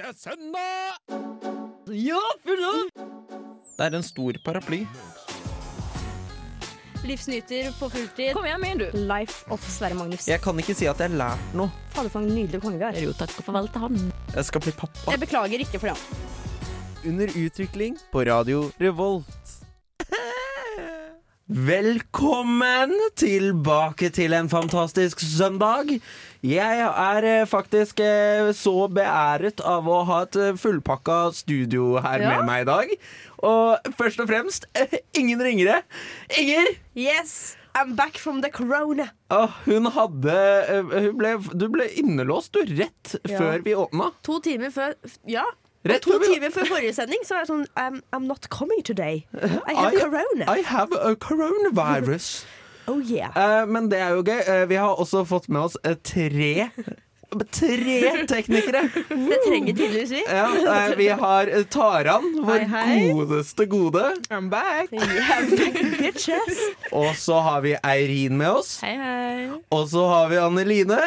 Det er søndag! Ja, fylla! Det er en stor paraply. Livsnyter på fulltid. Kom igjen, mener du? Life of Sverre Magnus. Jeg kan ikke si at jeg har lært noe. Fader, for en nydelig konge vi har. Jo, takk og farvel til han. Jeg skal bli pappa. Jeg beklager ikke for det. Under utvikling på Radio Revolt. Velkommen tilbake til en fantastisk søndag. Jeg er eh, faktisk eh, så beæret av å ha et eh, fullpakka studio her Ja. med meg i dag. Og først og fremst ingen ringere. Inger! Yes, I'm back from the corona. Hun hadde hun ble, Du ble innelåst, du, rett Ja. før vi åpna. To timer før Ja. Rett to timer før forrige sending så var jeg sånn I'm, I'm not coming today. I have I- corona. I have a coronavirus. oh yeah. uh, men det er jo gøy. Uh, vi har også fått med oss uh, tre Tre teknikere! Det trenger tydeligvis vi. Ja, vi har eh, Taran, vår Hei, hei. godeste gode. I'm back. Yeah, bitches. Og så har vi Eirin med oss. Hei, hei. Og så har vi Anneline.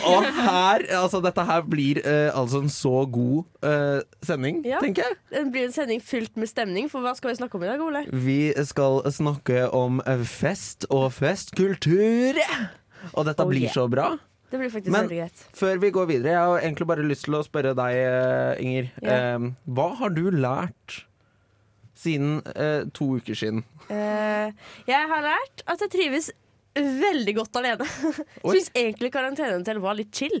Og her, altså dette her blir uh, altså en så god uh, sending, Ja. tenker jeg. Det blir en sending fylt med stemning, for hva skal vi snakke om i dag, Ole? Vi skal snakke om fest og festkultur. Og dette Oh, blir yeah. så bra. Det blir faktisk Men- veldig greit. Før vi går videre, jeg har egentlig bare lyst til å spørre deg, eh, Inger. Ja. Eh, hva har du lært siden eh, to uker siden? Eh, jeg har lært at jeg trives veldig godt alene. Syns egentlig karantenehotell var litt chill.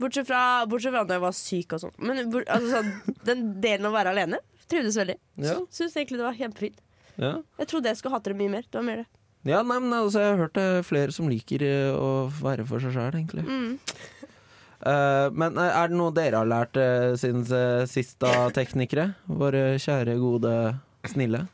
Bortsett fra, bortsett fra da jeg var syk og sånn. Men altså, sånn, den delen å være alene trivdes veldig. Ja. Syns egentlig det var kjempefint. Ja, Jeg trodde jeg skulle hatt det mye mer. Det var mer det. Ja nei, men altså, jeg har hørt det er flere som liker eh, å være for seg sjøl, egentlig. Mm. Uh, men eh, er det noe dere har lært uh, siden uh, sist, da, teknikere? Våre kjære, gode, snille.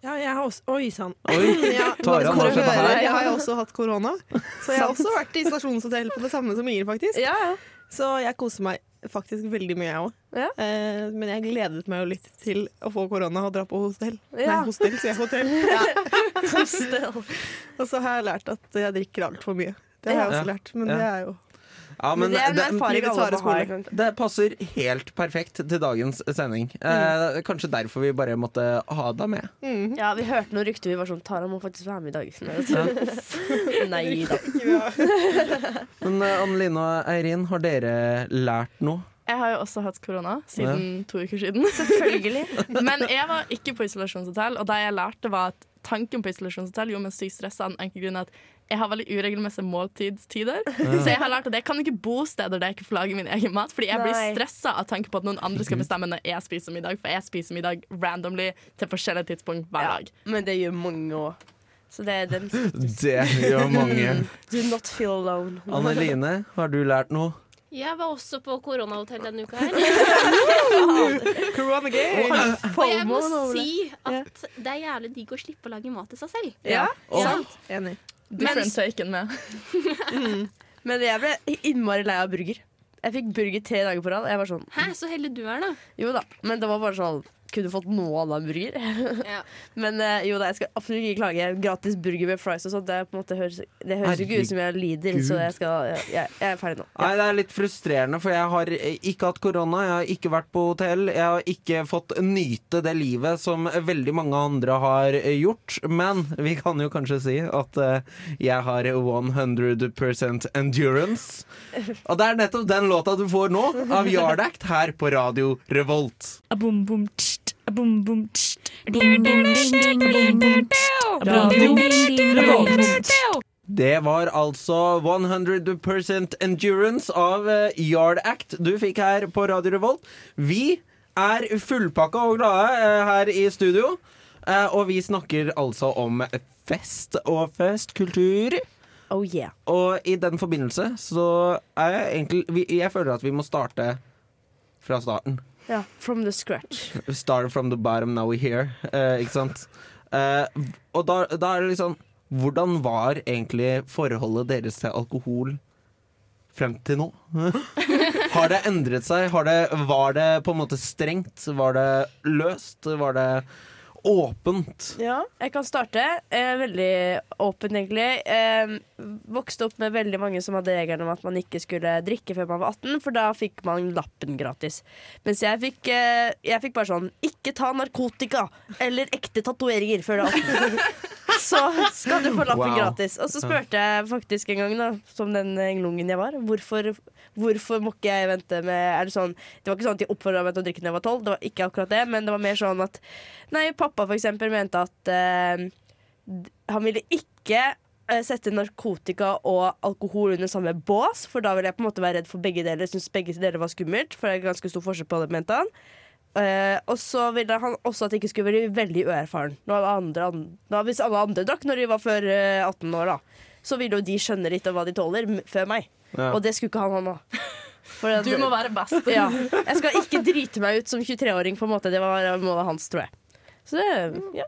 Ja, jeg har også Oi sann. Ja, Taran, hva skjedde her? Jeg har også hatt korona, så jeg har også vært i stasjonshotell på det samme som Inger, faktisk. Ja, ja. Så jeg koser meg faktisk veldig mye, jeg òg. Ja. Eh, men jeg gledet meg jo litt til å få korona og dra på hostell. Ja. Nei, hostell, sier jeg hotell. Hostel. Og så har jeg lært at jeg drikker altfor mye. Det har jeg Ja. også lært, men Ja. det er jo Ja, Men det er en det- ikke sant? Det passer helt perfekt til dagens sending. Eh, kanskje derfor vi bare måtte ha deg med. mm. Ja, vi hørte noen rykter. Vi var sånn Tara må faktisk være med i dag. Nei da. Men Anne Line og Eirin, har dere lært noe? Jeg har jo også hatt korona siden to uker siden. Selvfølgelig. Men jeg var ikke på isolasjonshotell, og det jeg lærte var at tanken på isolasjonshotell gjorde meg sykt stressa av den enkle grunn at jeg har veldig uregelmessige måltidstider. Så jeg har lært at jeg kan ikke bo steder der jeg ikke får lage min egen mat, fordi jeg blir Nei. stressa av tanken på at noen andre skal bestemme når jeg spiser middag, for jeg spiser middag randomly til forskjellige tidspunkt hver Ja, dag. men det gjør mange òg. Så det er den Det gjør mange. Do not feel alone. Anneline, har du lært noe? Jeg var også på koronahotell denne uka her. Corona game! Og jeg må si at det er jævlig digg å slippe å lage mat til seg selv. Ja, og- sant. Enig. Different taken med. Men jeg ble innmari lei av burger. Jeg fikk burger tre dager på rad. Jeg var sånn Hæ, så heldig du er, da. Jo da, men det var bare sånn Kunne fått noe annen burger. Ja. Men eh, jo da, jeg skal absolutt ikke klage. Gratis burger med fries og sånt, det, på en måte høres, det høres ikke ut som jeg lider. Så jeg, skal, jeg, jeg, er ferdig nå. Nei, Det er litt frustrerende, for jeg har eh, ikke hatt korona, jeg har ikke vært på hotell. Jeg har ikke fått nyte det livet som veldig mange andre har eh, gjort. Men vi kan jo kanskje si at jeg har 100% endurance. Og det er nettopp den låta du får nå, av Yardact, her på Radio Revolt. A boom, boom, abom, Det var altså 100% Endurance av eh, Yard Act du fikk her på Radio Revolt. Vi er fullpakka og glade eh, her i studio, eh, og vi snakker altså om fest og festkultur. Oh yeah. Og i den forbindelse så er jeg egentlig Jeg føler at vi må starte fra starten. Ja, from the scratch. Start from the bottom, now we're here. Eh, ikke sant? Eh, og da, da er det liksom Hvordan var egentlig forholdet deres til alkohol frem til nå? Har det endret seg? Har det, var det på en måte strengt? Var det løst? Var det åpent. Ja, jeg kan starte. Eh, veldig åpent, egentlig. Eh, vokste opp med veldig mange som hadde regelen om at man ikke skulle drikke før man var 18, for da fikk man lappen gratis. Mens jeg fikk, eh, jeg fikk bare sånn Ikke ta narkotika eller ekte tatoveringer før du er 18. Så skal du få lappen Wow. gratis. Og så spurte jeg faktisk en gang, da, som den englungen jeg var, hvorfor, hvorfor må ikke jeg vente med det, sånn, det var ikke sånn at de oppfordra meg til å drikke da jeg var tolv, det var ikke akkurat det, men det var mer sånn at Nei, pappa for eksempel mente at eh, han ville ikke eh, sette narkotika og alkohol under samme bås, for da ville jeg på en måte være redd for begge deler. Syns begge deler var skummelt, for det er ganske stor forskjell på det, mente han. Eh, og så ville han også at jeg ikke skulle være veldig uerfaren. Når alle andre, an- hvis alle andre drakk når de var før uh, 18 år, da, så ville jo de skjønne litt av hva de tåler, m- før meg. Ja. Og det skulle ikke han ha nå. For at- Du må være best. ja. Jeg skal ikke drite meg ut som 23-åring, på en måte. Det var målet hans, tror jeg. Så det, ja.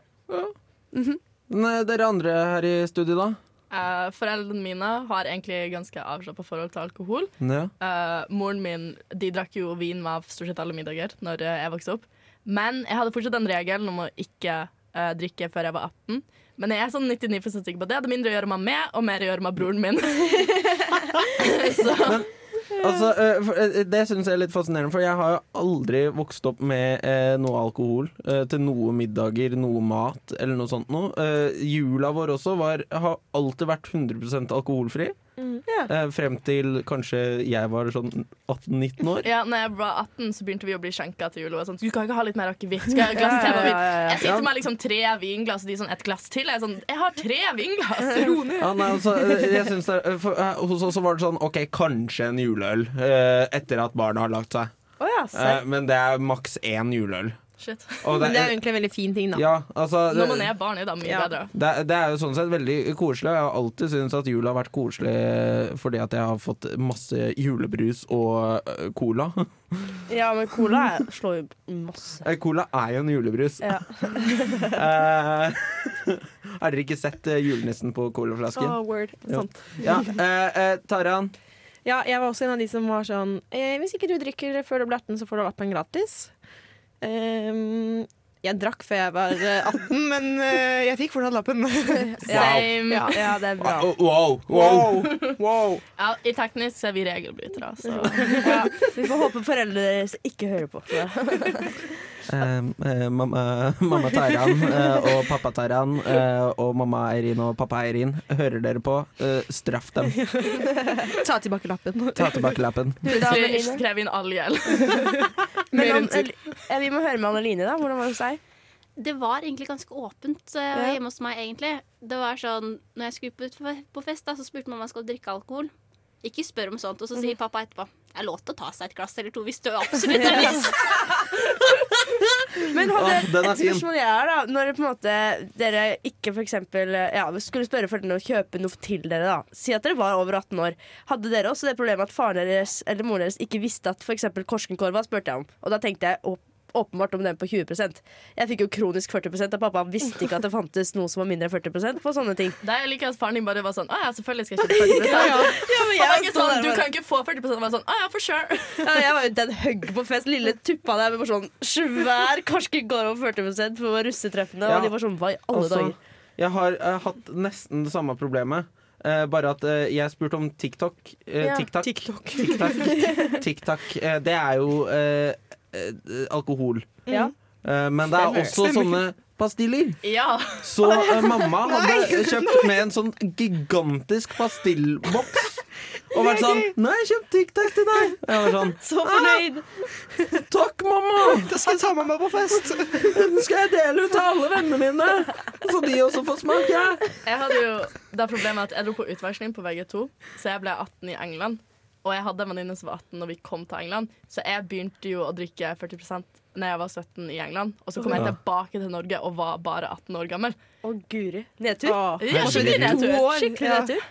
Nei, dere andre her i studio, da? Eh, foreldrene mine har egentlig ganske avslappa forhold til alkohol. Ja. Uh, moren min de drakk jo vin med stort sett alle middager Når eh, jeg vokste opp. Men jeg hadde fortsatt den regelen om å ikke uh, drikke før jeg var 18. Men jeg er sånn 99% sikker på at det hadde mindre å gjøre med meg og mer å gjøre med broren min. Så Altså, eh, eh, Det syns jeg er litt fascinerende, for jeg har jo aldri vokst opp med eh, noe alkohol til noe middager, noe mat eller noe sånt noe. Jula vår også var, har alltid vært 100% alkoholfri. Eh, frem til kanskje jeg var sånn 18-19 år. ja, når jeg var 18, så begynte vi å bli skjenka til jul. Og sånn, du kan ikke ha litt mer akevitt? Skal jeg ha glass til? Ja, ja, ja, ja. Jeg sitter med liksom tre vinglass, og de sånn et glass til. Jeg er sånn, jeg har tre vinglass! Ro ned! Ja, nei, altså, eh, jeg synes det, for, så var det sånn OK, kanskje en juleøl eh, etter at barna har lagt seg. Oh, ja, men det er maks én juleøl. Shit. Og Men det er jo egentlig en veldig fin ting, da. ja, altså, Når man er barn, er det mye Ja. bedre. det, er- det er jo sånn sett veldig koselig. Jeg har alltid syntes at jul har vært koselig fordi at jeg har fått masse julebrus og eh, cola. ja, men cola er, slår jo masse. Eh, Cola er jo en julebrus. Ja. Eh, har dere ikke sett eh, julenissen på colaflasken? Oh, word. Sant. Ja, eh, eh, Taran. Ja, jeg var også en av de som var sånn eh, Hvis ikke du drikker før du blir 18, så får du lappen gratis. Ehm, jeg drakk før jeg var eh, 18, men uh, jeg fikk fortsatt lappen. Same. Ja. Ja, det er bra. Oh, wow, wow. wow. Ja, I teknisk så er vi regelbrytere, så Ja, vi får håpe foreldre ikke hører på. Ja. Eh, eh, mamma, mamma Taran eh, og pappa Taran eh, og mamma Eirin og pappa Eirin, hører dere på? Straff dem. Ta tilbake lappen. Ta tilbake lappen. skrev inn all gjeld. Men om, vi må høre med Anneline, da. Hvordan var det hos deg? Det var egentlig ganske åpent hjemme hos meg, egentlig. Det var sånn, Når jeg skulle ut på- på fest, da, så spurte mamma om jeg skulle drikke alkohol. Ikke spør om sånt. Og så sier pappa etterpå det er lov til å ta seg et glass eller to hvis du absolutt har lyst. Men hadde Åh, et spørsmål jeg har, da. Når på en måte, dere ikke for eksempel ja, skulle spørre foreldrene å kjøpe noe til dere, da. Si at dere var over 18 år. Hadde dere også det problemet at faren deres eller moren deres ikke visste at f.eks. Korskenkorva spurte jeg om? Og da tenkte jeg å- åpenbart om den på 20 Jeg fikk jo kronisk 40% av pappa. Han visste ikke at det fantes noe som var mindre enn 40% på sånne ting. Det jeg liker at faren din bare var sånn Å ja, selvfølgelig skal jeg kjøpe 40 Ja, men Han var jeg ikke sånn, Du kan ikke få 40 og være sånn Å ja, for sure. Ja, jeg var jo den hugg på fest. Lille tuppa der med bare sånn svær Karsken går over 40 på russetreffene. Ja. Og de var sånn Hva i alle Altså, dager? jeg har uh, hatt nesten det samme problemet. eh, bare at eh, jeg spurte om TikTok. Eh, Ja, TikTok. TikTok. TikTok. TikTok. Eh, det er jo alkohol. Ja. Eh, men det er også sånne pastiller. Ja. Så uh, mamma hadde kjøpt med en sånn gigantisk pastillboks. Og vært sånn 'Nei, jeg kjøpt TikTok til deg.' Jeg var sånn Så fornøyd! 'Takk, mamma! Det skal jeg ta med meg på fest. Den skal jeg dele ut til alle vennene mine, så de også får smake.' Jeg hadde jo det problemet at jeg dro på utveksling på VG2, så jeg ble 18 i England. Og jeg hadde en venninne som var 18 når vi kom til England, så jeg begynte jo å drikke 40% når jeg var 17 i England. Og så kom jeg tilbake til Norge og var bare 18 år gammel. Å, guri. Nedtur. Åh. Ja, skikkelig nedtur. Skikkelig nedtur.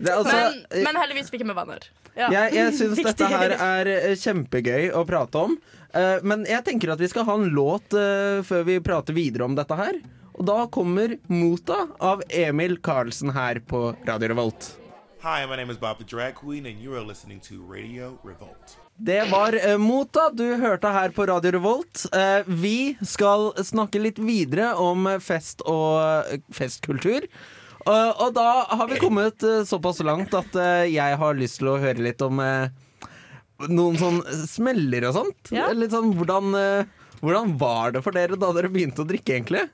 Det, altså, Men, men heldigvis fikk jeg med venner. Ja. Jeg, jeg syns dette her er eh, kjempegøy å prate om. Uh, men jeg tenker at vi skal ha en låt uh, før vi prater videre om dette her. Og da kommer 'Mota' av Emil Karlsen her på Radio Revolt. Hi, my name is Bob the Drag Queen, and you are listening to Radio Revolt. Det var eh, Mota du hørte her på Radio Revolt. Eh, vi skal snakke litt videre om fest og eh, festkultur. Og da har vi kommet såpass langt at jeg har lyst til å høre litt om noen sånn smeller og sånt. Ja. Litt sånn hvordan, hvordan var det for dere da dere begynte å drikke, egentlig?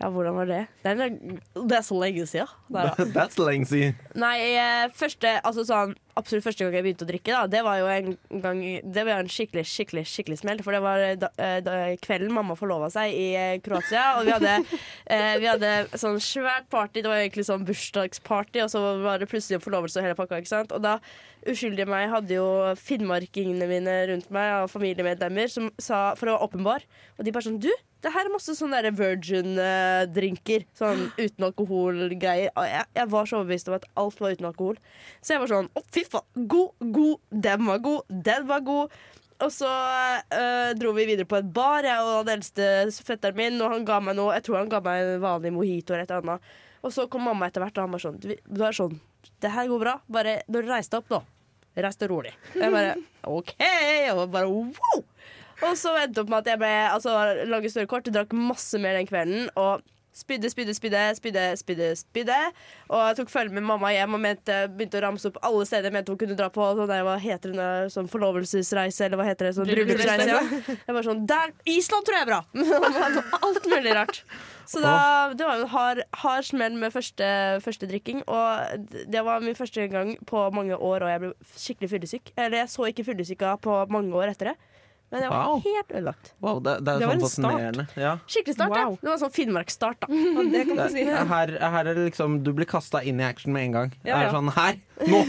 Ja, hvordan var det? Det er, det er så lenge siden. Det er That's lenge siden. Nei, eh, første, altså sånn, absolutt første gang jeg begynte å drikke, da, det var jo en gang Det var en skikkelig, skikkelig skikkelig smell. For det var da, eh, da, kvelden mamma forlova seg i eh, Kroatia, og vi hadde, eh, vi hadde sånn svært party. Det var egentlig sånn bursdagsparty, og så var det plutselig forlovelse og hele pakka. ikke sant? Og da uskyldige meg hadde jo finnmarkingene mine rundt meg og familiemedlemmer som sa, for å være åpenbar, og de bare sånn Du, det her er masse sånne virgin-drinker. Sånn uten alkohol-greier. Jeg, jeg var så overbevist om at alt var uten alkohol. Så jeg var sånn Å, fy faen. God, god. Den var god. Den var god. Og så øh, dro vi videre på et bar, jeg og den eldste fetteren min. Og han ga meg noe Jeg tror han ga meg en vanlig mojito eller et eller annet. Og så kom mamma etter hvert, og han var sånn Du er sånn Det her går bra. Bare når du reiser deg opp, nå. Reis deg rolig. Jeg bare OK. Og bare wow. Og så endte det opp med at jeg ble altså, lange større kort, drakk masse mer den kvelden. Og spydde, spydde, spydde, spydde, spydde, spydde. Og jeg tok følge med mamma hjem og mente, begynte å ramse opp alle steder jeg mente hun kunne dra på. Sånn der, hva heter det, sånn forlovelsesreise, eller hva heter det? Sånn bryllupsreise. Ja. Jeg var sånn Der! Island tror jeg er bra! Alt mulig rart. Så da, det var en hard, hard smell med første, første drikking. Og det var min første gang på mange år, og jeg ble skikkelig fyllesyk. Eller jeg så ikke fyllesyka på mange år etter det. Men det var Wow. helt ødelagt. Wow, det, det er Det var sånn en start. fascinerende. Ja. Skikkelig start, ja. Wow. Det var sånn Finnmarksstart, da. Ja, det kan Det, du si. her, her er det liksom Du blir kasta inn i action med en gang. Det Ja, er ja. sånn Her! Nå!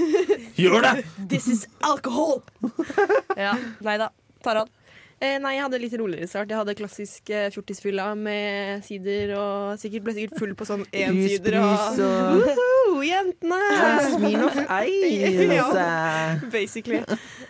Gjør det! This is alcohol! ja, Nei da. Tarald. Eh, nei, jeg hadde litt roligere start. Jeg hadde klassisk eh, fjortisfylla med sider og sikkert ble sikkert full på sånn én sider og jentene! Smirnoff Ice. Ja. Basically.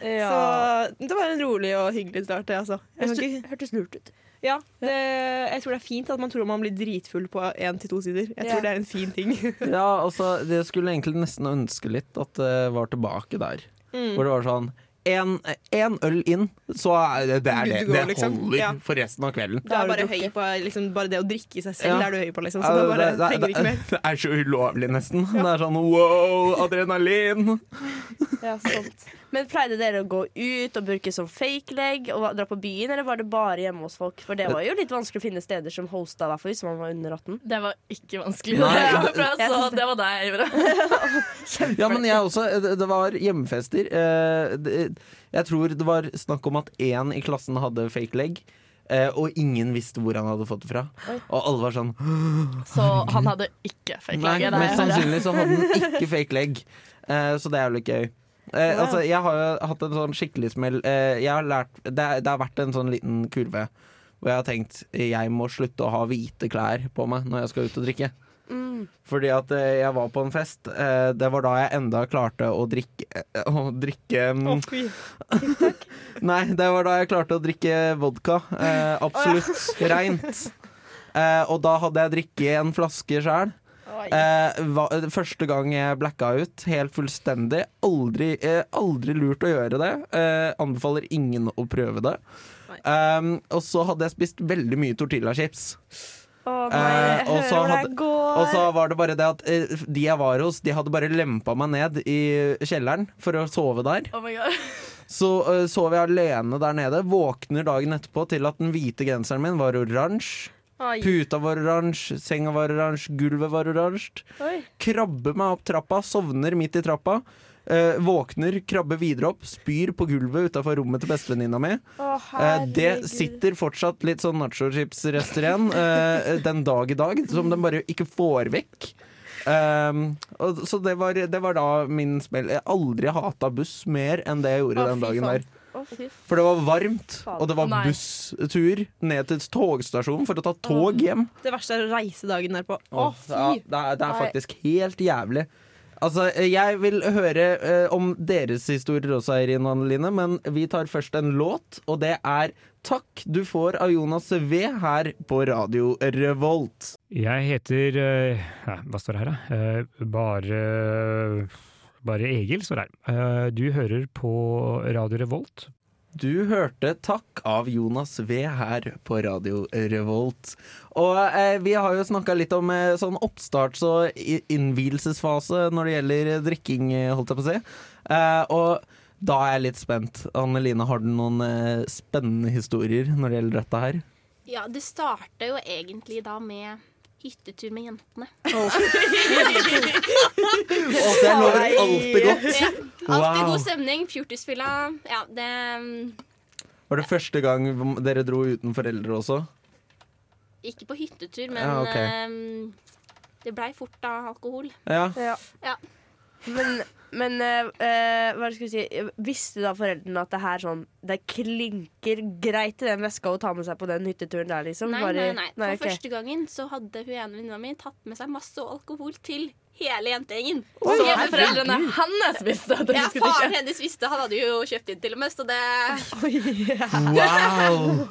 Ja. Så det var en rolig og hyggelig start, det, altså. Hørtes lurt ut. ja, det, jeg tror det er fint at man tror man blir dritfull på én til to sider. Jeg Ja. tror det er en fin ting. Ja, altså, det skulle egentlig nesten ønske litt at det var tilbake der. Mm. Hvor det var sånn en, en øl inn, så er det det, er det, det liksom. holder Ja. for resten av kvelden. Det er bare høy på liksom, Bare det å drikke i seg selv Ja. er du høy på, liksom. Så det, bare det, det, trenger ikke mer. det er så ulovlig, nesten. Det er sånn wow, adrenalin. Ja, sant. Men pleide dere å gå ut og bruke sånn fake leg og dra på byen, eller var det bare hjemme hos folk? For det var jo litt vanskelig å finne steder som hosta, hvert fall hvis man var under 18. Det var ikke vanskelig. Nei, for jeg så det var det jeg gjorde. Ja, men jeg også. Det, var hjemmefester. Eh, jeg tror det var snakk om at én i klassen hadde fake leg. Uh, og ingen visste hvor han hadde fått det fra. Og alle var sånn Så han hadde ikke fake leg? mest sannsynlig så hadde han ikke fake leg. Uh, så det er jo litt gøy. Eh, altså, jeg har jo hatt en sånn skikkelig smell. Eh, jeg har lært, det, det har vært en sånn liten kurve hvor jeg har tenkt jeg må slutte å ha hvite klær på meg når jeg skal ut og drikke. Fordi at eh, jeg var på en fest. Eh, det var da jeg enda klarte å drikke eh, Å drikke mm, Å. Nei, det var da jeg klarte å drikke vodka. Eh, absolutt reint. Eh, og da hadde jeg drikket en flaske sjøl. Eh, va- første gang jeg blacka ut, helt fullstendig. Aldri, eh, aldri lurt å gjøre det. Eh, anbefaler ingen å prøve det. Um, og så hadde jeg spist veldig mye tortillachips. Oh, Eh, og så hadde-. Og så var det bare det at eh, de jeg var hos, de hadde bare lempa meg ned i kjelleren for å sove der. Oh my God. Så uh, sov jeg alene der nede. Våkner dagen etterpå til at den hvite genseren min var oransje. Ai. Puta var oransje, senga var oransje, gulvet var oransje. Oi. Krabber meg opp trappa, sovner midt i trappa. eh, våkner, krabber videre opp, spyr på gulvet utafor rommet til bestevenninna mi. Å, Eh, det sitter fortsatt litt sånn nachoschips-rester igjen eh, den dag i dag, som de bare ikke får vekk. Og, så det var, det var da min smell. Jeg har aldri hata buss mer enn det jeg gjorde Å, den dagen der. For det var varmt, og det var busstur ned til togstasjonen for å ta tog hjem. Det verste er å reise dagen derpå. Å, Åh, ja, fy! det, er, det er faktisk helt jævlig. Altså, Jeg vil høre eh, om deres historier også, Eirin og Anneline, men vi tar først en låt, og det er 'Takk du får' av Jonas V her på Radio Revolt. Jeg heter eh, Hva står det her, da? Eh, bare bare Egil står her. Eh, Du hører på Radio Revolt. Du hørte 'Takk' av Jonas V her på Radio Revolt. Og eh, vi har jo snakka litt om eh, sånn oppstarts- og innvielsesfase når det gjelder drikking, eh, holdt jeg på å si. Eh, og da er jeg litt spent. Anne Line, har du noen eh, spennende historier når det gjelder dette her? Ja, det starta jo egentlig da med hyttetur med jentene. Oh. det lover alltid godt. Ja, alltid Wow. god stemning. Fjortisfylla. Ja, det Var det første gang dere dro uten foreldre også? Ikke på hyttetur, men Ja, okay. um, det blei fort av alkohol. Ja. Ja. Men, men eh, eh, hva skal vi si Visste da foreldrene at det her sånn Det klinker greit i den veska å ta med seg på den hytteturen der, liksom? Nei, Bare- nei, nei. For okay. første gangen så hadde hun ene venninna mi tatt med seg masse alkohol til hele jentegjengen. Så Hjemmefra. foreldrene hennes visste at Ja, skulle faren hennes visste. Han hadde jo kjøpt inn til og med, så det Wow!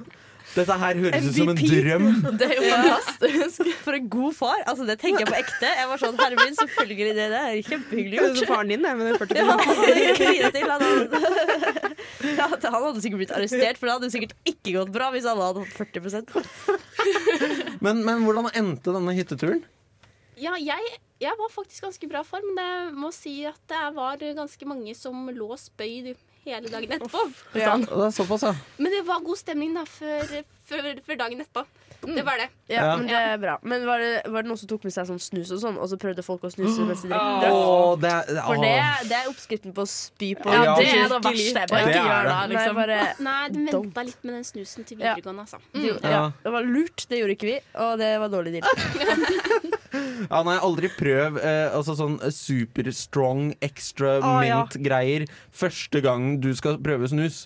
Dette her høres ut som en drøm. Det er jo fantastisk. For en god far. Altså, det tenker jeg på ekte. Jeg var sånn, herre min, selvfølgelig det der. Kjempehyggelig Det er gjort. som faren din, det, med den 40 Ja, til. Han hadde, ja, han hadde sikkert blitt arrestert, for det hadde sikkert ikke gått bra hvis alle hadde hatt 40% Men, men hvordan endte denne hytteturen? Ja, jeg, jeg var faktisk ganske bra form, men jeg må si at det var ganske mange som lå spøyd hele dagen etterpå. Ja. Det er såpass, ja. Men det var god stemning da før, før, før dagen etterpå. Det var det. Ja, Ja. men det er bra. Men var det, var det noen som tok med seg sånn snus og sånn, og så prøvde folk å snuse mens de drakk? Det, er- For det, det er oppskriften på å spy på. Ja, det er det verste. Bare Det ikke er gjør det. det. Nei, Liksom. bare, Nei, Don't. venta litt med den snusen til videregående, altså. det, Ja. ja, det var lurt, det gjorde ikke vi, og det var dårlig deal. Ja, nei, aldri prøv eh, altså sånn super strong extra ah, mint-greier første gang du skal prøve snus.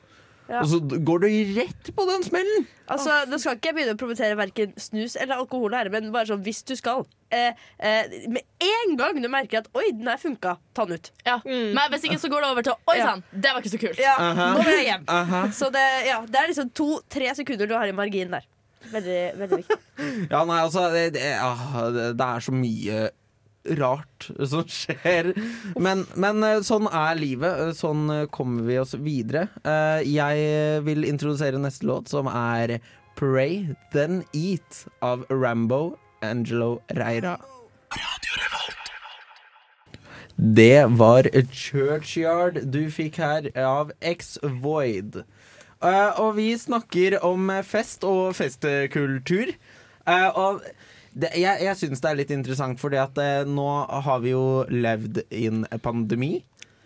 Ja. Og så går du rett på den smellen! Altså, Nå skal ikke jeg begynne å promotere verken snus eller alkohol her, men bare sånn hvis du skal. Eh, eh, med en gang du merker at 'oi, den her funka', ta den ut. Ja. Men hvis ikke så går det over til 'oi Ja. det var ikke så kult'. Ja, Aha. Nå vil jeg hjem. Aha. Så det, ja, det er liksom to-tre sekunder du har i margin der. Veldig, veldig viktig. Ja, nei, altså det, det, ah, det, det er så mye rart som skjer. Men, men eh, sånn er livet. Eh, Sånn eh, kommer vi oss videre. Eh, Jeg vil introdusere neste låt, som er 'Pray Then Eat' av Rambo Angelo Reira. Det var Churchyard du fikk her av X-Void. Eh, og vi snakker om fest og festkultur. Eh, og det, jeg, jeg syns det er litt interessant, fordi at eh, nå har vi jo levd i en pandemi.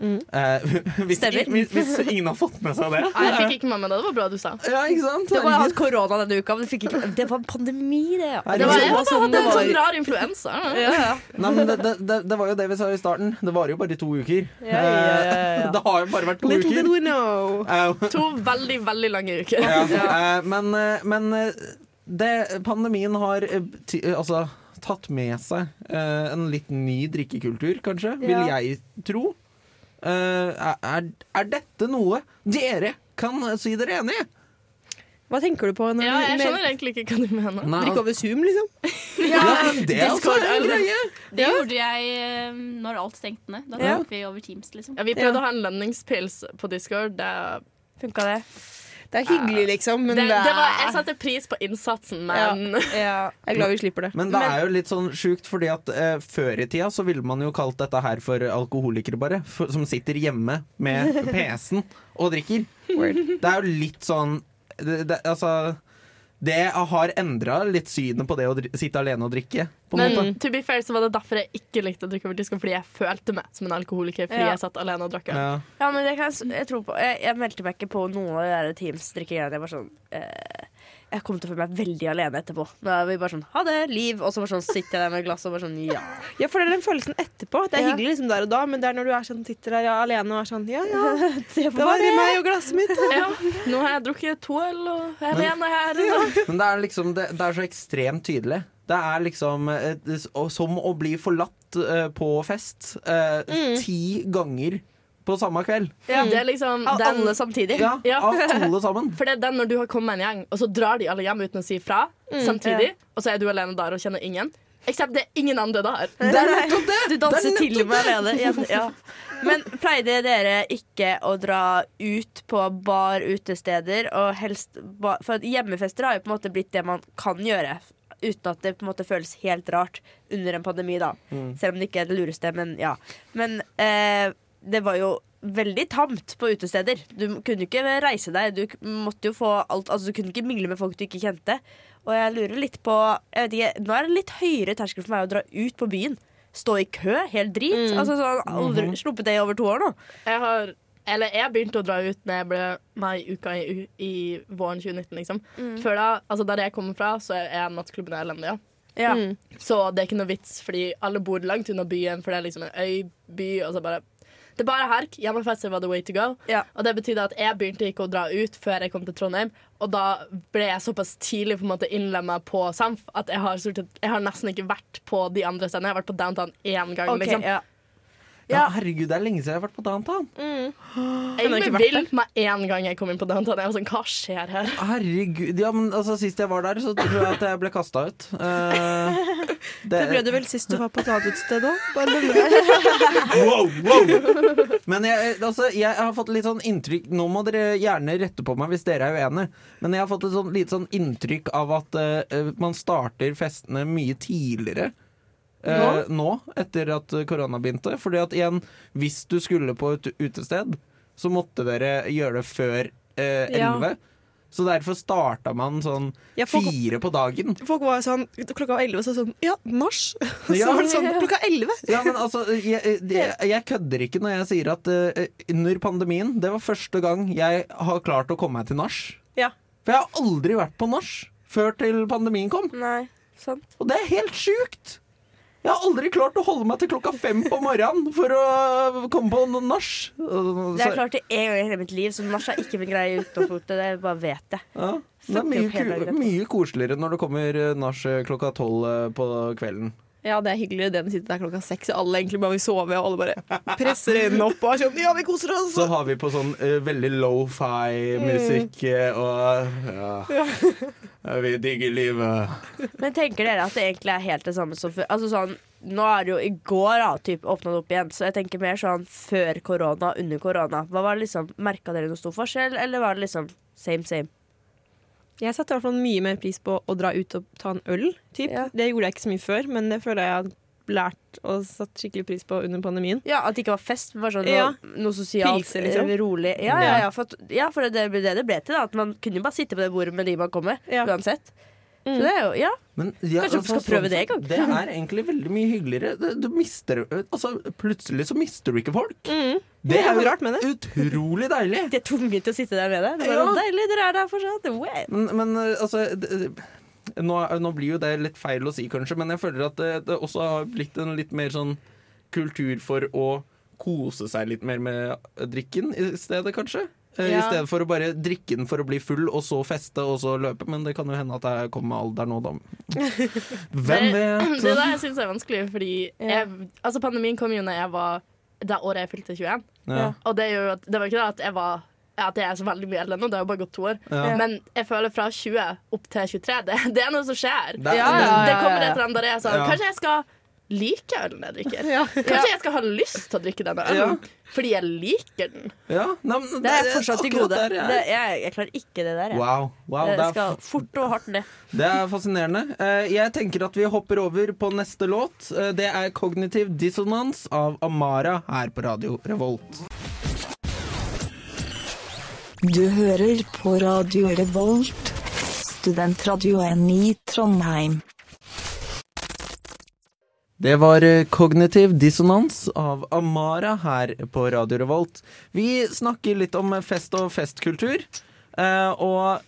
Eh, hvis, Stemmer. hvis, hvis ingen har fått med seg det. Nei, jeg fikk ikke med meg det. Det var bra du sa. Ja, ikke sant? Du har hatt korona denne uka, men fikk ikke Det var en pandemi, det. Ja. Nei, Det var, det jeg hadde sånn det en sånn rar influensa. ja. Nei, det, det, det, det var jo det vi sa i starten. Det varer jo bare to uker. Ja, ja, ja, ja. Eh, Det har jo bare vært to Little did uker. we know. Eh, To veldig, veldig lange uker. Ja, men, men det, pandemien har altså, tatt med seg en litt ny drikkekultur, kanskje, vil jeg tro. Eh, er, er dette noe dere kan si dere enig i? Hva tenker du på? Når Ja, jeg skjønner egentlig ikke hva du mener. Drikke over Zoom, liksom? ja, det er også en greie. Det gjorde jeg eh, når alt stengte ned. Da Ja. vi over Teams, liksom. Ja, vi prøvde Ja. å ha en lønningspils på Discord. Det, Funka det? Det er hyggelig, liksom, men det, det, det var, jeg satte pris på innsatsen, men Ja. Jeg er glad vi slipper det. Men det er jo litt sånn sjukt, fordi at eh, før i tida så ville man jo kalt dette her for alkoholikere, bare. For, som sitter hjemme med PC-en og drikker. Det er jo litt sånn det, det, Altså Det har endra litt synet på det å sitte alene og drikke, på Men måte. to be fair så var det derfor jeg ikke likte å drikke over Discord, fordi jeg følte meg som en alkoholiker fordi Ja. jeg satt alene og drakk. Ja. Ja, men det kan jeg, jeg tro på. Jeg, jeg meldte meg ikke på noen av de der Teams-drikkegreiene. Jeg var sånn eh, Jeg kommer til å føle meg veldig alene etterpå. Da er vi bare sånn ha det, liv. Og så bare sånn sitter jeg der med glass og bare sånn ja. Ja, for det er den følelsen etterpå. Det er Ja. hyggelig liksom der og da, men det er når du er sånn, sitter der ja, alene og er sånn Ja, ja, Det det var det meg og glasset mitt. Ja, nå har jeg drukket to øl, og jeg er alene her. Men det er liksom Det, det er så ekstremt tydelig. Det er liksom eh, det, som å bli forlatt eh, på fest mm. ti ganger på samme kveld. Ja. Det er liksom Av den, alle samtidig. Ja, Ja. Av alle sammen. For det er den når du har kommet med en gjeng, og så drar de alle hjem uten å si fra samtidig, og så er du alene der og kjenner ingen. Eksept det er ingen andre der. Det er nettopp det! Du danser Det er til og med alene. Ja, ja. Men pleide dere ikke å dra ut på bar, utesteder og helst bar, For hjemmefester har jo på en måte blitt det man kan gjøre. Uten at det på en måte føles helt rart under en pandemi, da. Selv om det ikke er det lureste, men ja. Men eh, det var jo veldig tamt på utesteder. Du kunne ikke reise deg. Du måtte jo få alt Altså, du kunne ikke mingle med folk du ikke kjente. Og jeg lurer litt på jeg vet ikke, Nå er det litt høyere terskel for meg å dra ut på byen. Stå i kø, helt drit. Altså, sånn, aldri sluppet det i over to år nå. Jeg har eller jeg begynte å dra ut når jeg ble meg i uka i, i våren 2019, liksom. Før da, altså Der jeg kommer fra, så er nattklubben elendig. Ja. Ja. Mm. Så det er ikke noe vits, fordi alle bor langt unna byen, for det er liksom en øyby. Og så bare Det er bare herk. Hjemmefester var the way to go. Ja. Og det betydde at jeg begynte ikke å dra ut før jeg kom til Trondheim. Og da ble jeg såpass tidlig på en måte innlemma på Samf at jeg har, jeg har nesten ikke vært på de andre stedene. Jeg har vært på downtown én gang. Ok, liksom. ja. Ja, herregud, det er lenge siden jeg har vært på downtown. Jeg vil ikke gikk vært vill med en gang jeg kom inn på downtown. Jeg var sånn, hva skjer her? Herregud, ja, men altså Sist jeg var der, så tror jeg at jeg ble kasta ut. Uh, Det ble du vel sist du var på et annet utested òg? Bare lurer. wow, wow. Men jeg, altså, jeg har fått litt sånn inntrykk Nå må dere gjerne rette på meg hvis dere er uenige, men jeg har fått et sånn, litt sånn inntrykk av at uh, man starter festene mye tidligere. Eh, nå, etter at korona begynte. Fordi at igjen, hvis du skulle på et utested, så måtte dere gjøre det før eh, Ja. 11. Så derfor starta man sånn Ja, folk- fire på dagen. Folk var sånn Klokka var elleve, så sånn Ja! Ja. Så var det sånn klokka elleve. Ja, men altså, jeg, jeg, jeg kødder ikke når jeg sier at uh, under pandemien Det var første gang jeg har klart å komme meg til nach. Ja. For jeg har aldri vært på nach før til pandemien kom. Nei, sant. Og det er helt sjukt! Jeg har aldri klart å holde meg til klokka fem på morgenen for å komme på nach. Det har klart det én gang i hele mitt liv, så nach er ikke min greie utenfor. utgangspunktet. Det bare vet jeg. Ja, det er mye, mye koseligere når det kommer nach klokka tolv eh, på kvelden. Ja, det er hyggeligere det enn å sitte der klokka seks, og alle egentlig bare vil sove, og alle bare presser øynene opp og er sånn Ja, vi koser oss! Så har vi på sånn uh, veldig low-fi-musikk mm. og ja. Ja, Vi digger livet. Men tenker dere at det egentlig er helt det samme som før? Altså sånn, nå er det jo i går da, typ, åpna det opp igjen, så jeg tenker mer sånn før korona, under korona. Hva var det liksom, Merka dere noe stor forskjell, eller var det liksom same same? Jeg setter i hvert fall mye mer pris på å dra ut og ta en øl. Typ. Ja. Det gjorde jeg ikke så mye før, men det føler jeg har lært og satt skikkelig pris på under pandemien. Ja, At det ikke var fest, men bare sånn Ja. noe, noe sosialt, Pilser, liksom. eh, rolig. Ja, ja, ja, for, at, ja, for det ble det det ble til. da At Man kunne jo bare sitte på det bordet med de man kom med, Ja. uansett. Mm. Så det er jo, ja Men, ja, Kanskje vi skal prøve det en gang? Det er egentlig veldig mye hyggeligere. Du mister, altså, plutselig så mister du ikke folk. Mm. Det er jo rart med det. Utrolig deilig. er tvunget til å sitte der med deg. Det er Ja. deilig, dere er der fortsatt. Wow. Men, men altså nå, nå blir jo det litt feil å si, kanskje, men jeg føler at det, det også har blitt en litt mer sånn kultur for å kose seg litt mer med drikken i stedet, kanskje. Eh, I stedet for å bare drikke den for å bli full, og så feste, og så løpe. Men det kan jo hende at jeg kommer med alder nå, da. Hvem Det, vet? det er det jeg syns er vanskelig, fordi jeg, altså pandemien kom jo når jeg var det året jeg fylte 21. Ja. Og det, er jo, at- det var ikke det at jeg var at jeg er så veldig mye eldre nå, det har jo bare gått to år. Ja. Men jeg føler fra 20 opp til 23, det, det er noe som skjer. Det, Ja, men- ja, Det kommer et eller annet der jeg er sånn Ja. Kanskje jeg skal like ølen jeg drikker. Kanskje jeg skal ha lyst til å drikke denne ølen fordi jeg liker den. Ja, nei, men Det er fortsatt i gode. der jeg. Det, jeg, jeg klarer ikke det der. Jeg. Wow, wow det det, er, skal fort og hardt ned. det er fascinerende. Eh, Jeg tenker at vi hopper over på neste låt. Eh, Det er 'Cognitive Dissonance' av Amara her på Radio Revolt. Du hører på Radio Revolt, studentradioen i Trondheim. Det var Kognitiv dissonans av Amara her på Radio Revolt. Vi snakker litt om fest og festkultur. eh, Og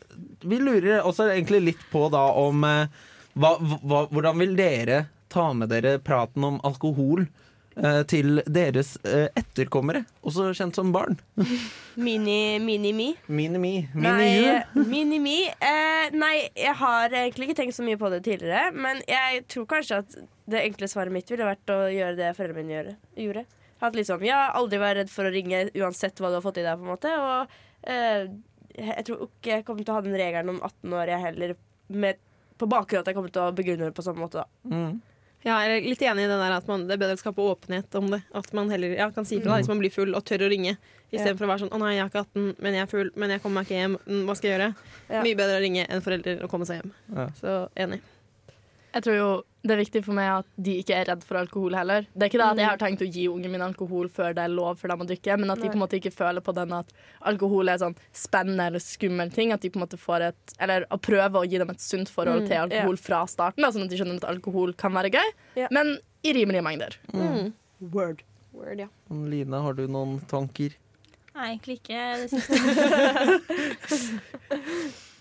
vi lurer også egentlig litt på da om eh, hva, hva, Hvordan vil dere ta med dere praten om alkohol eh, til deres eh, etterkommere, også kjent som barn? Mini, mini-mi. Mini-mi. Mini-jul. mini-mi. Eh, nei, jeg har egentlig ikke tenkt så mye på det tidligere. Men jeg tror kanskje at det enkle svaret mitt ville vært å gjøre det foreldrene mine gjorde. At liksom, ja, Aldri vært redd for å ringe uansett hva du har fått i deg. på en måte Og eh, jeg tror ikke jeg kommer til å ha den regelen om 18 år, jeg heller. Med, på bakgrunn av at jeg kommer til å begrunne det på samme måte. da Mm. Ja, jeg er litt enig i det der at man, det er bedre å skape åpenhet om det. At man heller ja, kan si fra da, hvis man blir full og tør å ringe. Istedenfor for å være sånn 'Å nei, jeg er ikke 18, men jeg er full, men jeg kommer meg ikke hjem. Mm, Hva skal jeg gjøre?' Ja. Mye bedre å ringe enn foreldre å komme seg hjem. Ja. Så enig. Jeg tror jo det er viktig for meg at de ikke er redd for alkohol heller. Det er ikke det at jeg har tenkt å gi ungen min alkohol før det er lov for dem å drikke, men at de på en måte ikke føler på den at alkohol er sånn spennende eller skummel ting. At de på en måte får et Eller å prøve å gi dem et sunt forhold til alkohol fra starten, da, sånn at de skjønner at alkohol kan være gøy, men i rimelige mengder. Word. Word, ja. Line, har du noen tanker? Nei, egentlig ikke det siste.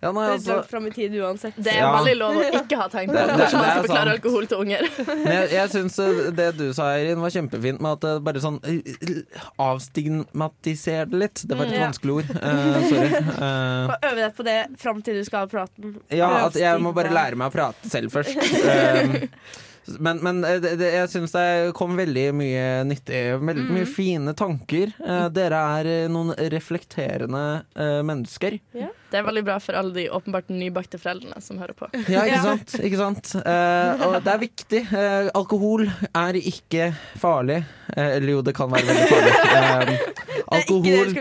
Ja, nei, Det er altså langt fram i tid uansett. Det er Ja. veldig lov å ikke ha tenkt på Det- det- det, man det er skal forklare alkohol til unger. Men jeg, jeg syns det du sa, Eirin, var kjempefint med at det bare sånn eh, avstigmatiser det litt. Det var et Mm, ja. vanskelig ord. Uh, sorry. Uh, øve deg på det fram til du skal ha praten. ja, at jeg må bare lære meg å prate selv først. Eh, men, men eh, det, det, jeg syns det kom veldig mye nyttig. Veldig mye fine tanker. Eh, dere er eh, noen reflekterende eh, mennesker. Det er veldig bra for alle de åpenbart nybakte foreldrene som hører på. Ja, ikke sant? Ikke sant? Eh, og det er viktig. Alkohol er ikke farlig. Eller jo, det kan være veldig farlig. Alkohol,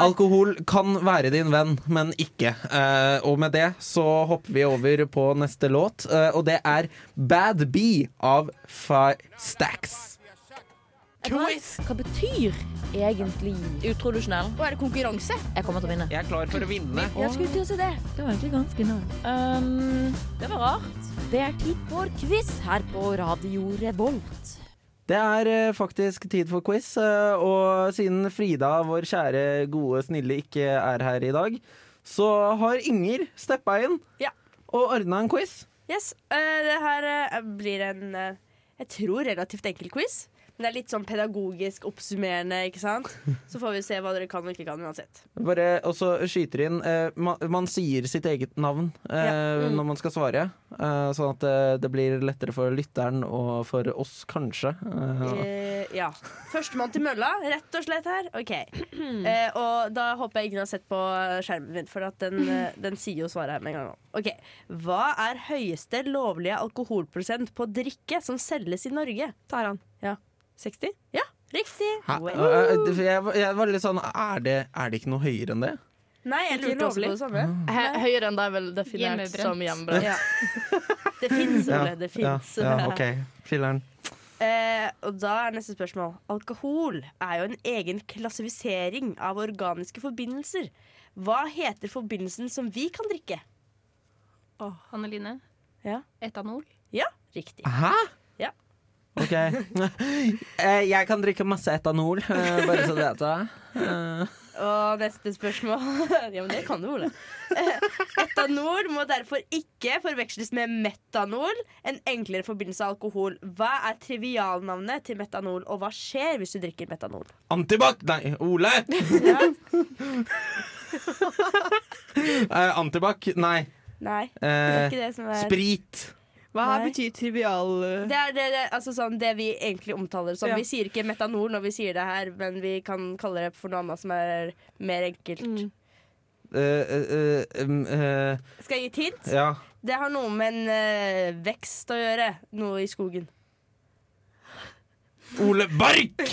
alkohol kan være din venn, men ikke. Uh, og med det så hopper vi over på neste låt, uh, og det er Bad B av Five Stacks. Hva betyr egentlig utrodusjonell? Og er det konkurranse? Jeg kommer til å vinne. Jeg er klar for å vinne. Jeg skulle til å si det. Det var egentlig ganske nært. Um, det var rart. Det er tid for quiz her på Radio Revolt. Det er eh, faktisk tid for quiz, eh, og siden Frida, vår kjære, gode, snille, ikke er her i dag, så har Inger steppa inn Ja. og ordna en quiz. Yes, eh, det her blir en Jeg tror relativt enkel quiz. Men det er litt sånn pedagogisk oppsummerende, ikke sant? Så får vi se hva dere kan og ikke kan uansett. Bare også skyter inn eh, man, man sier sitt eget navn eh, Ja. Mm. når man skal svare. eh, sånn at det, det blir lettere for lytteren og for oss, kanskje. Eh, Eh, ja. Førstemann til mølla, rett og slett her. OK. Eh, og da håper jeg ingen har sett på skjermen min, for at den, eh, den sier jo svaret her med en gang. Ok, Hva er høyeste lovlige alkoholprosent på drikke som selges i Norge? Tar han. Ja. 60? Ja, riktig. Well. Eh, jeg, var- jeg var litt sånn er det, er det ikke noe høyere enn det? Nei, jeg lurte også på det samme. He- Høyere enn det er vel definert Hjemmebrent. som hjemmebrent. Ja. Det fins, Ole. Det ja, fins. ja, OK. Filler'n. Eh, og da er neste spørsmål. Alkohol er jo en egen klassifisering av organiske forbindelser. Hva heter forbindelsen som vi kan drikke? Hanne Line? Ja. Etanol? Ja, riktig. Hæ? Ja. OK. Eh, jeg kan drikke masse etanol, eh, bare så du vet det. Eh, Og neste spørsmål Ja, men det kan du, Ole. Etanol må derfor ikke forveksles med metanol, en enklere forbindelse av alkohol. Hva er trivialnavnet til metanol, og hva skjer hvis du drikker metanol? Antibac! Nei, Ole! Eh, antibac? Nei. Nei, det er ikke det som er sprit. Hva Nei. betyr trivial uh, Det er det, det, altså sånn, det vi egentlig omtaler som. Ja. Vi sier ikke metanol når vi sier det her, men vi kan kalle det for noe annet som er mer enkelt. Mm. Uh, uh, uh, eh, Skal jeg gi et hint? ja. Det har noe med en eh, vekst å gjøre. Noe i skogen. Ole Bark!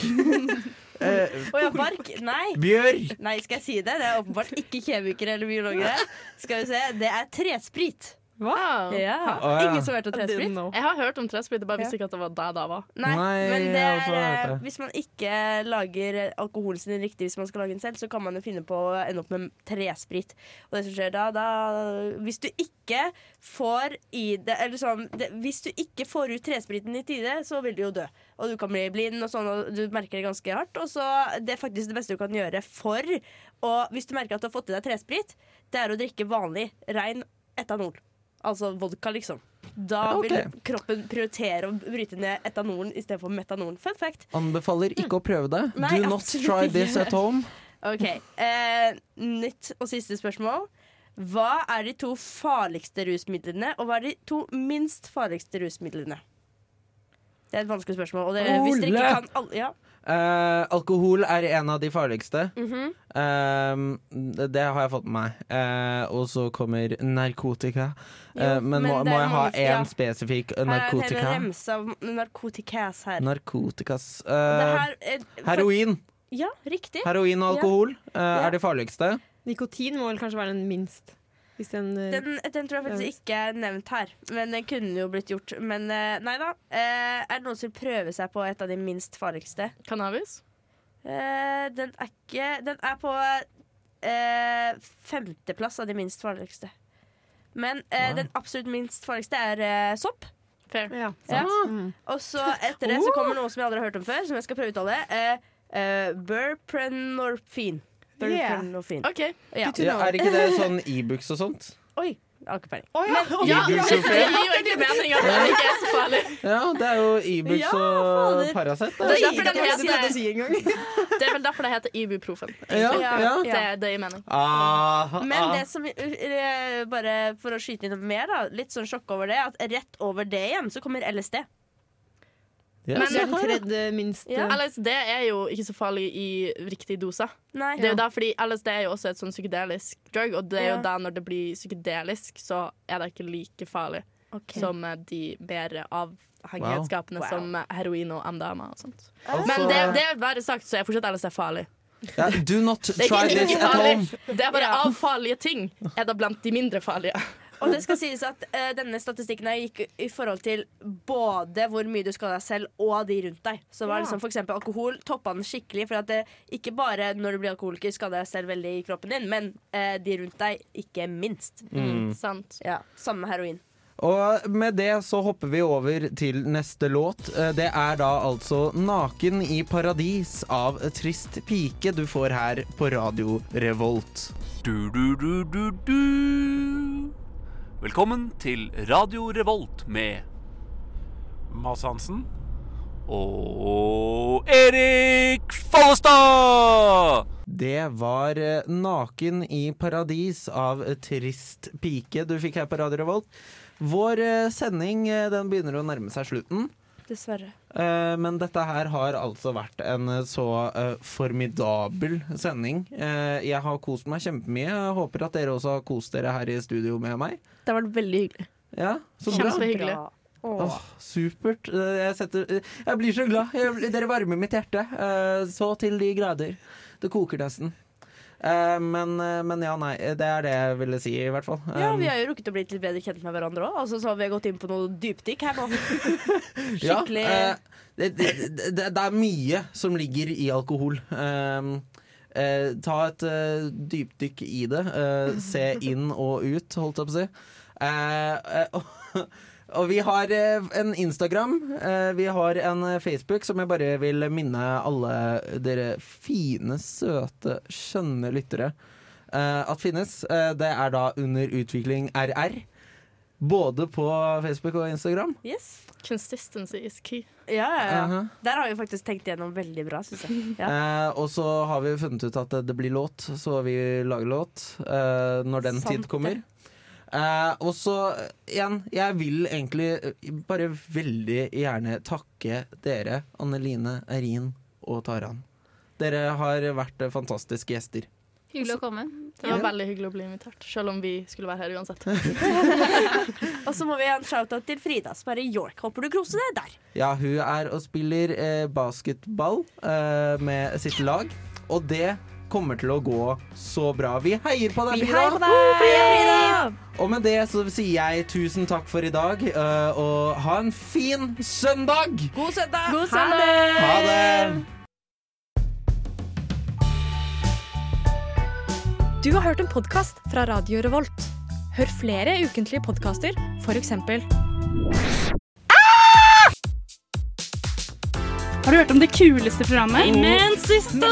Eh, oh, ja, bark? Nei. Bjørk! Nei, skal jeg si det? Det er åpenbart ikke kjemikere eller biologer. Skal vi se. Det er tresprit. Wow. Yeah. Oh, ja. Ingen som har hørt om tresprit? Jeg har hørt om tresprit, jeg bare visste ikke at det var det da var. Nei, Nei, men det er det. Hvis man ikke lager alkoholen sin riktig hvis man skal lage den selv, så kan man jo finne på å ende opp med tresprit. Og det som skjer da, da Hvis du ikke får i det Eller sånn det, Hvis du ikke får ut trespriten i tide, så vil du jo dø. Og du kan bli blind, og sånn, og du merker det ganske hardt. Og så Det er faktisk det beste du kan gjøre for Og hvis du merker at du har fått i deg tresprit, det er å drikke vanlig, rein etanol. Altså vodka, liksom. Da vil kroppen prioritere å bryte ned etanolen istedenfor metanolen. Fun fact. Anbefaler ikke å prøve det. Nei, Do not try this at home. Ok, eh, Nytt og siste spørsmål. Hva er de to farligste rusmidlene, og hva er de to minst farligste rusmidlene? Det er et vanskelig spørsmål. Og det, hvis dere ikke kan alle, ja. Eh, alkohol er en av de farligste. Mhm. Eh, det, det har jeg fått med meg. Uh, og så kommer narkotika. Jo, Eh, men, men må, må jeg ha én ja. spesifikk narkotika? Her er en hel remse av narkotikas her. Narkotikas Det her, for- Heroin. Ja, riktig. Heroin og Ja. alkohol Ja. er de farligste. Nikotin må vel kanskje være den minst. Hvis den, eh, Den, den tror jeg faktisk ikke er nevnt her, men den kunne jo blitt gjort. Men eh, nei da. Eh, er det noen som vil prøve seg på et av de minst farligste? Cannabis? Eh, den er ikke Den er på eh, femteplass av de minst farligste. Men eh, Wow. den absolutt minst farligste er sopp. Fair. ja, Ja. Mm. Og så etter det så kommer noe som jeg aldri har hørt om før, som jeg skal prøve å uttale. Eh, eh, Burprenorfin. Burprenorfin. Okay. Ja. Ja, er ikke det sånn e-books og sånt? Oi, jeg har ikke peiling. Oh, ja. Ja, det gir jo egentlig mening at det ikke er så farlig. Ja, det er jo e-books Ja, og fader. Paracet. Det Det det er vel derfor det heter ibuprofen. Ja, Ja. ja. Det, det gir mening. Ah, Men ah. det som eh, Bare for å skyte inn mer, da. Litt sånn sjokk over det. At rett over det igjen så kommer LSD. Ja, Men- den tredje minste. Ja. LSD er jo ikke så farlig i riktig dose. Nei. Det er jo da, fordi LSD er jo også et sånn psykedelisk drug, og det er jo Ja. da når det blir psykedelisk, så er det ikke like farlig okay. som eh, de mer avhengighetsskapende Wow. som eh, heroin og MDMA og sånt. Altså- Men det, det er bare sagt, så er fortsatt LSD farlig. Yeah, Do not try this at home. Det er bare Ja. av farlige ting er det blant de mindre farlige. Og det skal sies at uh, denne statistikken her gikk i forhold til både hvor mye du skader deg selv, og de rundt deg. Så var Ja. liksom for eksempel alkohol toppa den skikkelig. For at det ikke bare når du blir alkoholiker, skader deg selv veldig i kroppen din, men uh, de rundt deg ikke minst. Mm. Sant. Ja, Samme med heroin. Og med det så hopper vi over til neste låt. Eh, Det er da altså 'Naken i paradis' av Trist pike du får her på Radio Revolt. Du, du, du, du, du. Velkommen til Radio Revolt med Mads Hansen. og Erik Follestad! Det var eh, 'Naken i paradis' av Trist pike du fikk her på Radio Revolt. Vår eh, sending eh, den begynner å nærme seg slutten. Dessverre. Eh, Men dette her har altså vært en eh, så eh, formidabel sending. Eh, Jeg har kost meg kjempemye. Jeg håper at dere også har kost dere her i studio med meg. Det har vært veldig hyggelig. Ja, så bra. Kjempehyggelig. Åh, supert. Jeg, setter, jeg blir så glad. Jeg, dere varmer mitt hjerte. eh, Så til de grader. Det koker nesten. Eh, Men, eh, men ja, nei. Det er det jeg ville si, i hvert fall. Ja, vi har jo rukket å bli litt bedre kjent med hverandre òg. Altså, så har vi gått inn på noe dypdykk her nå. Ja, Skikkelig eh, det, det, det, det er mye som ligger i alkohol. Um, eh, ta et eh, dypdykk i det. eh, se inn og ut, holdt jeg på å si. Eh, eh, og, vi har eh, en Instagram. eh, vi har en eh, Facebook som jeg bare vil minne alle dere fine, søte, skjønne lyttere eh, at finnes. Eh, det er da under utvikling RR. Både på Facebook og Instagram. Yes. Consistency is key. Ja, ja, ja. Aha. Der har vi faktisk tenkt igjennom veldig bra, syns jeg. Ja. Uh, og så har vi funnet ut at det, det blir låt, så vi lager låt uh, når den Sant tid kommer. Eh, og så igjen, jeg vil egentlig eh, bare veldig gjerne takke dere, Anneline, Erin og Taran. Dere har vært fantastiske gjester. Hyggelig å komme. Det var veldig hyggelig å bli invitert, selv om vi skulle være her uansett. Og så må vi ha en shout-out til Frida, som er i York. Håper du koser deg der. Ja, hun er og spiller eh, basketball eh, med sitt lag, og det kommer til å gå så bra. Vi heier på deg, Vi Frida! heier på deg! Frida! Og med det så sier jeg tusen takk for i dag, øh, og ha en fin søndag! God søndag! God søndag! Ha det! Du har hørt en podkast fra Radio Revolt. Hør flere ukentlige podkaster, f.eks. Har du hørt om det kuleste programmet? Men siste